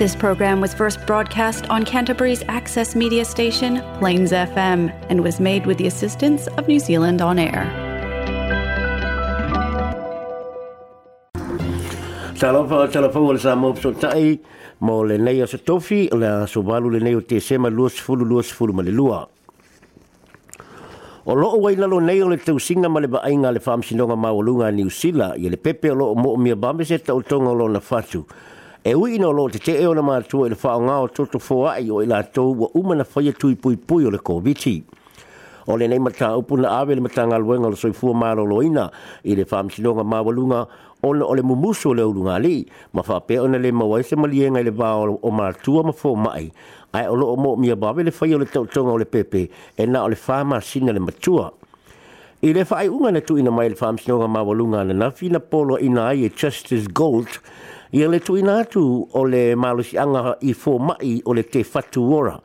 This program was first broadcast on Canterbury's access media station, Plains FM, and was made with the assistance of New Zealand On Air. Talofa o mo le nei o tofi o le le nei o te sema ma le lua. O loo wai lalo nei o le ma le le mawalunga i le pepe o loo mo o mia bambese o lona fatu. Talofa e ui ina lo te te e ona mātua i le whao ngā o toto fōa i o i lātou wa umana whaia tui pui pui o le COVID-19. O le nei mata upuna awe le mata ngā luenga le soi fua mālo loina i le whamsinonga mawalunga o le, o le mumuso le urunga li ma whape ona le mawaise malienga i le vāo o mātua ma fō mai ai o loo mō mia bawe le whai o le tautonga o le pepe e na o le whāma sina le matua. I le whai unga na tuina mai le whamsinonga mawalunga na nafi na polo ina ai e Justice Gold ia le tuina atu o le malosianga i fō mai o le te fatu ora.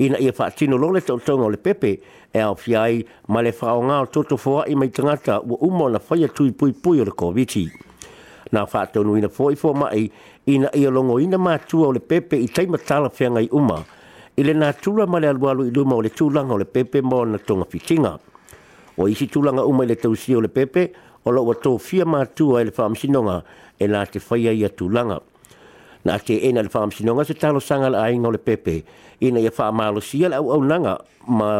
Ina ia whaatino lo le tautonga o le pepe e au fiai ma le whaonga o toto fōa i mai tangata ua umo na whaia tui pui pui o le COVID. Nā nui na fō i fō mai ina ia longo ina mātua o le pepe i teimatala whianga i uma i le nā tūra ma le alualu i luma o le tūlanga o le pepe mō na tonga fitinga. O isi tūlanga uma i le tausi o le pepe o lo wato fia mātua e le whaamsinonga e nā te whaia ia tūlanga. Nā te ena le whaamsinonga se talo sanga la ainga le pepe, ina ia whaamalo sia le au au nanga, ma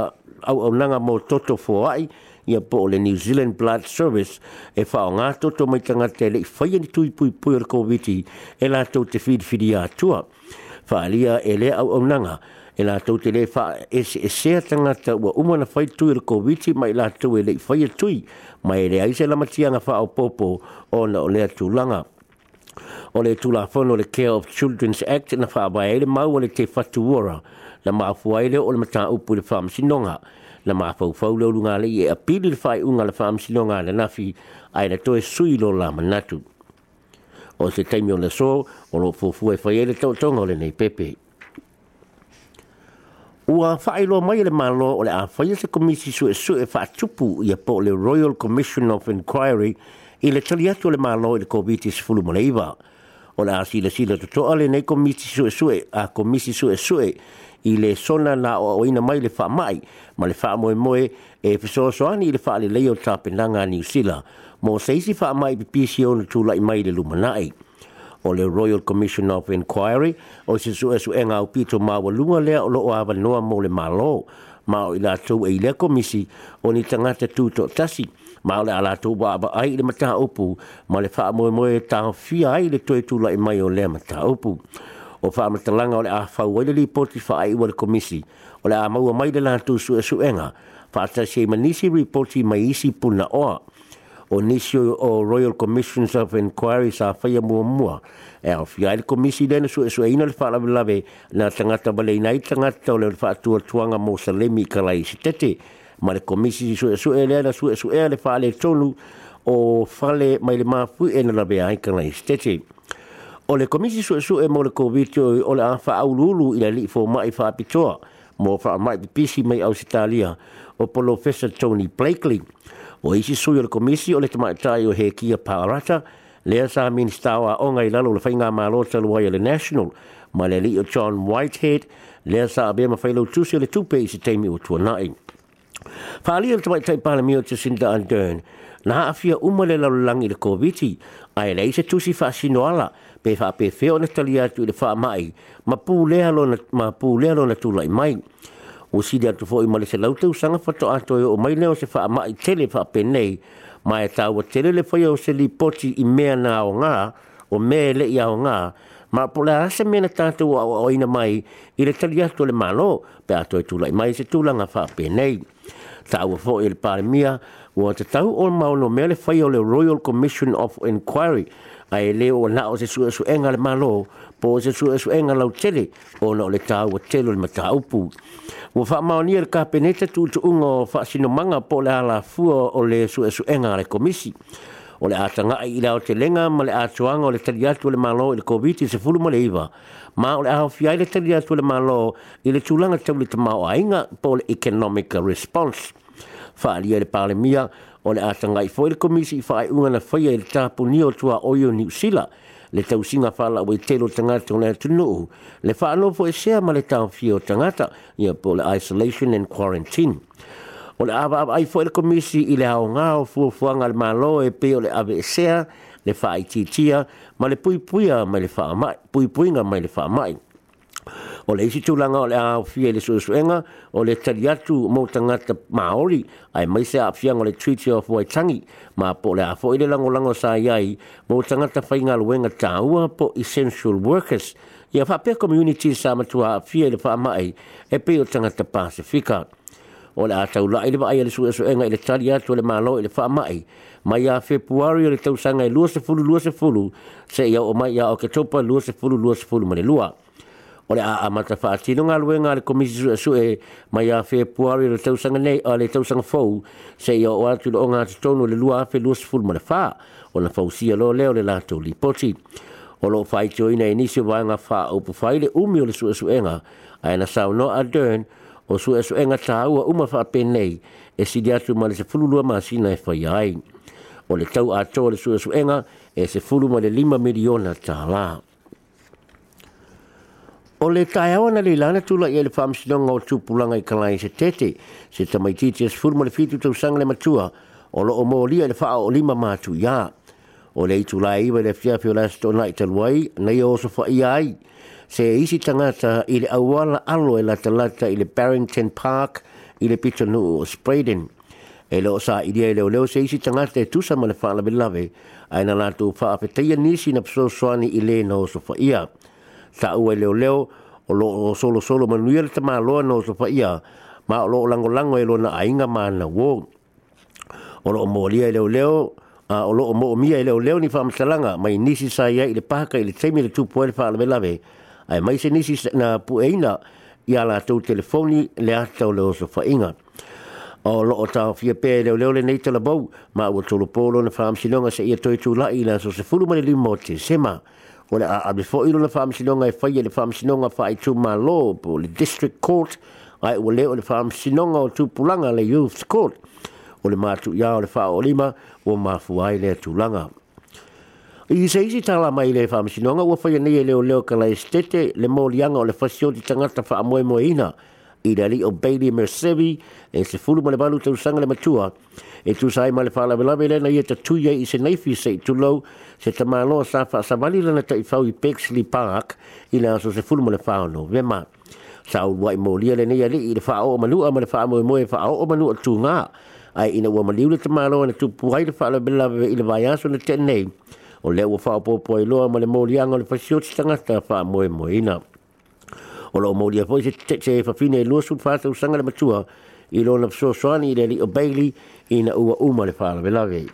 au au nanga mō toto fōai, ia po le New Zealand Blood Service e whao ngā toto mai tanga te le whaia ni tui pui pui o le covid e la tau te whidwhidi ātua. Whaalia e le au au nanga, e la tau te le wha e se e se atanga ta ua umana whai tui le covid mai la tau e le whaia tui mai le i se la matianga wha o popo o na o lea tūlanga. O le tūla le Care of Children's Act na fa abai ele mau o le te whatu ora na maafua ele o le mata upu le wha masinonga na maafau fau leo lunga le i e le whai unga le wha masinonga le nafi ai na toe sui lo la manatu. O se taimi o le so o lo fufu e whai ele tautonga o le nei Pepe. Ua whaelo mai le malo o le a whaia se komisi su e su e wha tupu i a po le Royal Commission of Inquiry i le tali atu le malo i le COVID-19 mo le iwa. O le a sila sila tutoa le nei komisi su e su e a komisi su e su e i le sona na o oina mai le wha mai ma le wha moe moe e fiso soani i le wha le leo tapenanga a New Zealand mo seisi wha mai pipisi o na tula i mai le lumanai o le Royal Commission of Inquiry o si su e su enga au pito maua lunga lea o loo awa noa mo le malo ma o ila tau e le komisi o ni tangata tuto tasi ma o le ala tau wa aba ai le mataha upu ma le faa moe moe tau fia ai le toi la i mai o le mataha upu o faa matalanga o le afau wa ili li poti faa ai ua le komisi o le a maua mai le la lantu su e su enga faa tasi e manisi reporti mai isi puna oa o nisi o Royal Commissions of Inquiry sa whaia mua mua. E o fiai le komisi lene su e su eina le whaalawe na tangata wale inai tangata o le whaatua tuanga mo salemi i karai si tete. Ma le komisi si su e su e lea na su e su e le whaale tonu o whale mai le mafu e na lawe ai karai si tete. O le komisi su e su e mo le COVID o le awha aululu i le li fo mai whaapitoa mo whaamai pisi mai au sitalia o polo Professor Tony Blakely o isi sui o le komisi o le tamaitai o hekia pārata lea sa minista o a onga i lalo le whainga mālo taluai le national ma le li o John Whitehead lea sa abea ma whailo tusi o le tupe isi teimi o tuanai Whaalia le tamaitai pāle mio te Sinda Andern na haafia uma le lalolangi le koviti ai lei se tusi whaasinoala pe whaapefeo na tali atu i le whaamai ma pūlea lo na tūlai mai o si dia tofo i male se lau te usanga fato ato e o maile o se wha amai tele pe nei ma e tau o tele le whaia o se li poti i mea na o ngā o mea le i a o ngā ma po le ase mena tātou o, o ina mai i le tali ato le malo pe ato e tula i mai se tula fa pe nei ta ua fo e le pare mia o te tau o maolo mea le whaia o le Royal Commission of Inquiry ai le o na o se su su engal le malo po se su su enga lau tele o na o le tau o telo le mata upu mo fa ma ni ka peneta tu tu ungo fa sino manga po le ala fu o le su su engal le komisi o le atanga ai ila o te ma le atuanga o le tu le malo i le COVID-19 se fulu ma le iwa. Ma o le aho fiai le tariatu le malo i le tulanga tau le ai nga po le economic response faaalia i le mia o le a tagai foi le komisi i faaiʻuga na faia i le tapuni o tua oi o niusila le tausiga faalaʻu i telo tagata o le atunuu le faanofo esea ma le taofia o tagata ia po le isolation and quarantine o le a vaavaai foi le komisi i le aogā o fuafuaga le mālō e pe o le ave sea le faaitiitia ma le puia mai le pui puipuiga mai le faamaʻi o le isi tūlanga o le ao fie le suesuenga o le tari atu mō tangata Māori ai mai se apianga le Treaty of Waitangi ma po le afo i le lango lango sa iai mō tangata whainga luenga tāua po essential workers i a whapea community sa matua fie le wha mai e pe o tangata Pasifika o le atau lai le vaai le suesuenga i le tari atu le malo i le wha mai mai a februari o le tausanga i lua se se fulu ia o mai ia o ke topa lua se fulu lua se ma le lua lua o le a mata fa atino nga lue nga le komisi su su e mai a fe puaro i le tausanga nei a le tausanga fau se i o atu le onga atitono le lua a fe lua sifu le fa o na fau sia lo leo le lato li poti o lo fai tio ina inisio e vai nga fa o pu fai le umi o le su su enga a ena sao no a dern o su su enga ta ua uma fa pe nei e si di atu ma le se fulu lua masina e fai ai o le tau a to le su su enga e se fulu ma le lima miliona ta laa O le tae awa na le lana tula i le whamsinonga o tūpulanga i kalai se tete, se tamaiti te sfuru ma le fitu tau sanga le matua, o lo o lia le whaa o lima mātu ia. O le itu lai iwa le fia fio lasa tō nai taluai, na i oso fa i ai. Se e isi tangata i le awala alo e lata lata i le Barrington Park, i le pito nu o Spraden. E lo sa i dia i leo leo se isi tangata e tusa ma le whaa lawe lawe, aina lātu whaa apetaya nisi na pso swani i le na oso fa i ai sa ua leo leo o lo o solo solo ma nuia le tama loa no so fa ia ma o lo lango lango e lo na ainga ma na wo o lo mo lia leo leo a o lo mo mia leo leo ni fa msalanga ma inisi sa ia ile pa ka ile temi le tu poe fa le lave ai mai se nisi na pueina ia la tau telefoni le ata o leo so fa inga o lo o tau fia pē leo leo le nei tala bau ma ua tolo polo na fa msilonga sa ia toi tu lai la so se fulu ma le limo te sema before you o le aave foʻi lona faamasinoga e faia le faamasinoga faaitumālo po le district court ae ua lē o le faamasinoga o tupulaga le youth court o le matuʻiā o le faaoolima ua mafua ai le atulaga i se isi tala mai le faamasinoga ua faia nei e leoleo kalaestete le moliaga o le fasioti tagata faamoemoeina i le ali o Bailey Mercevi e se fulu ma le balu tau sanga le matua e tu sai ma le whala velawe lena i e ta tuia i se neifi se i tulou se ta maloa sa wha sa wali lana ta i fau i Pexley Park i le aso se fulu ma le whaono ve ma sa u wai mo lia lena i ali i le wha o manu a ma le wha mo e mo e wha o manu a tu ngā ai ina ua maliu le ta maloa na tu puhai le whala velawe i le vai aso na tenei o le ua wha o popo e loa ma le mo lianga le fasiotis tangata wha mo e mo ina. ina o lo mauri apoi se te te fafine e lua sun fata le matua i lo na pso soani i li o Bailey i na ua uma le fala velage.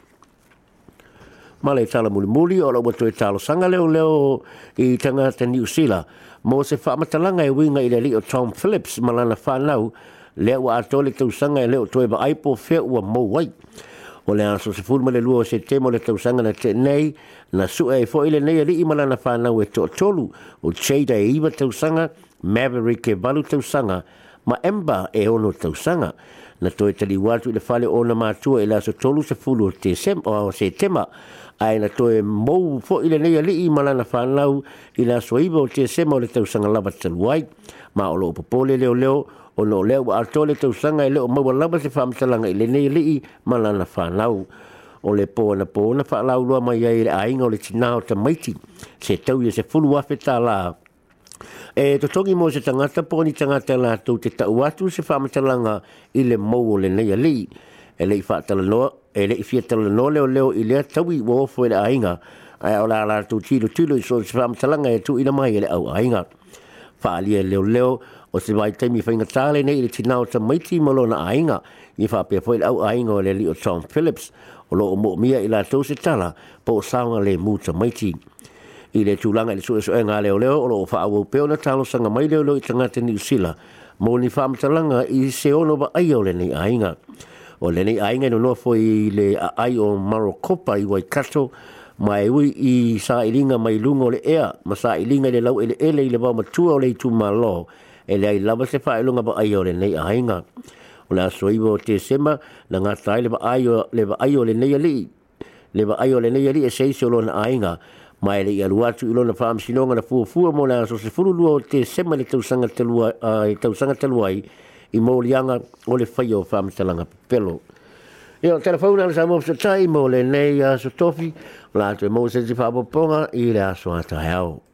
Ma le e tala muli muli o lo watu e talo sanga leo i tanga te usila mo se fa matalanga e winga i le li o Tom Phillips malana fa fanau le wa atole te usanga e leo toe ba aipo fe ua mo wai. O le aso se fulma le lua o se temo le tausanga na te nei, na su e fo i le nei ali i malana whanau e tō tolu, o cheida e iwa tausanga, Maverick e valu tausanga, ma emba e ono tausanga. Na toi tali watu i fale o na mātua e laso tolu se fulu o te sem o o se tema, ai na toi mou fo i le nei ali i malana whanau i laso iba o te sem o le tausanga lava taluai, ma o lo upopole leo leo, o no leo wa ato le tausanga e leo maua lava se whamtalanga i le nei ali i malana whanau o le po na po na fa la mai ai ai ngol ti na o ta mai ti se tau ye se fulu wa fe ta la e to tongi mo se tangata po ni tangata la tu te tau atu se wha matalanga ile le mou o le nei a li e le i wha tala noa e le i fia tala noa leo leo i lea tawi wa ofo e le ainga e, ai o la la tu tilo tilo i so se wha matalanga e tu ina mai e le au ainga wha alia leo leo o se wai teimi wha inga tale nei i tinao ta maiti malo na ainga Ni wha pia poe le au ainga o le li o Tom Phillips o lo o mo mia i la tau se tala po saunga le mu ta maiti i le tūlanga i le suesu e ngā leo leo o loo wha au peo na talo sanga mai leo leo i tanga te New Zealand mō ni whaamatalanga i se ono wa ai o lenei ainga. O lenei ainga no noa fwoi le a ai o Marokopa i Waikato ma e ui i sa i ringa mai lungo le ea ma sa i ringa le lau ele ele i le wau matua o le i tū malo e le ai lava se wha lunga wa ai o lenei ainga. O le aso iwa o te sema na ngā tai le wa ai o lenei ali le wa ai o lenei ali e seisio lona ainga mai le ia lua tu ilona faam sinonga na fua fua mo na so se furu lua o te sema le tausanga te lua i tausanga te lua i i o le whaio faam talanga pelo Ia, tera whau nana sa mōpisa tai mō le nei aso tofi, lātua e mōsensi whāpoponga i le aso atahau.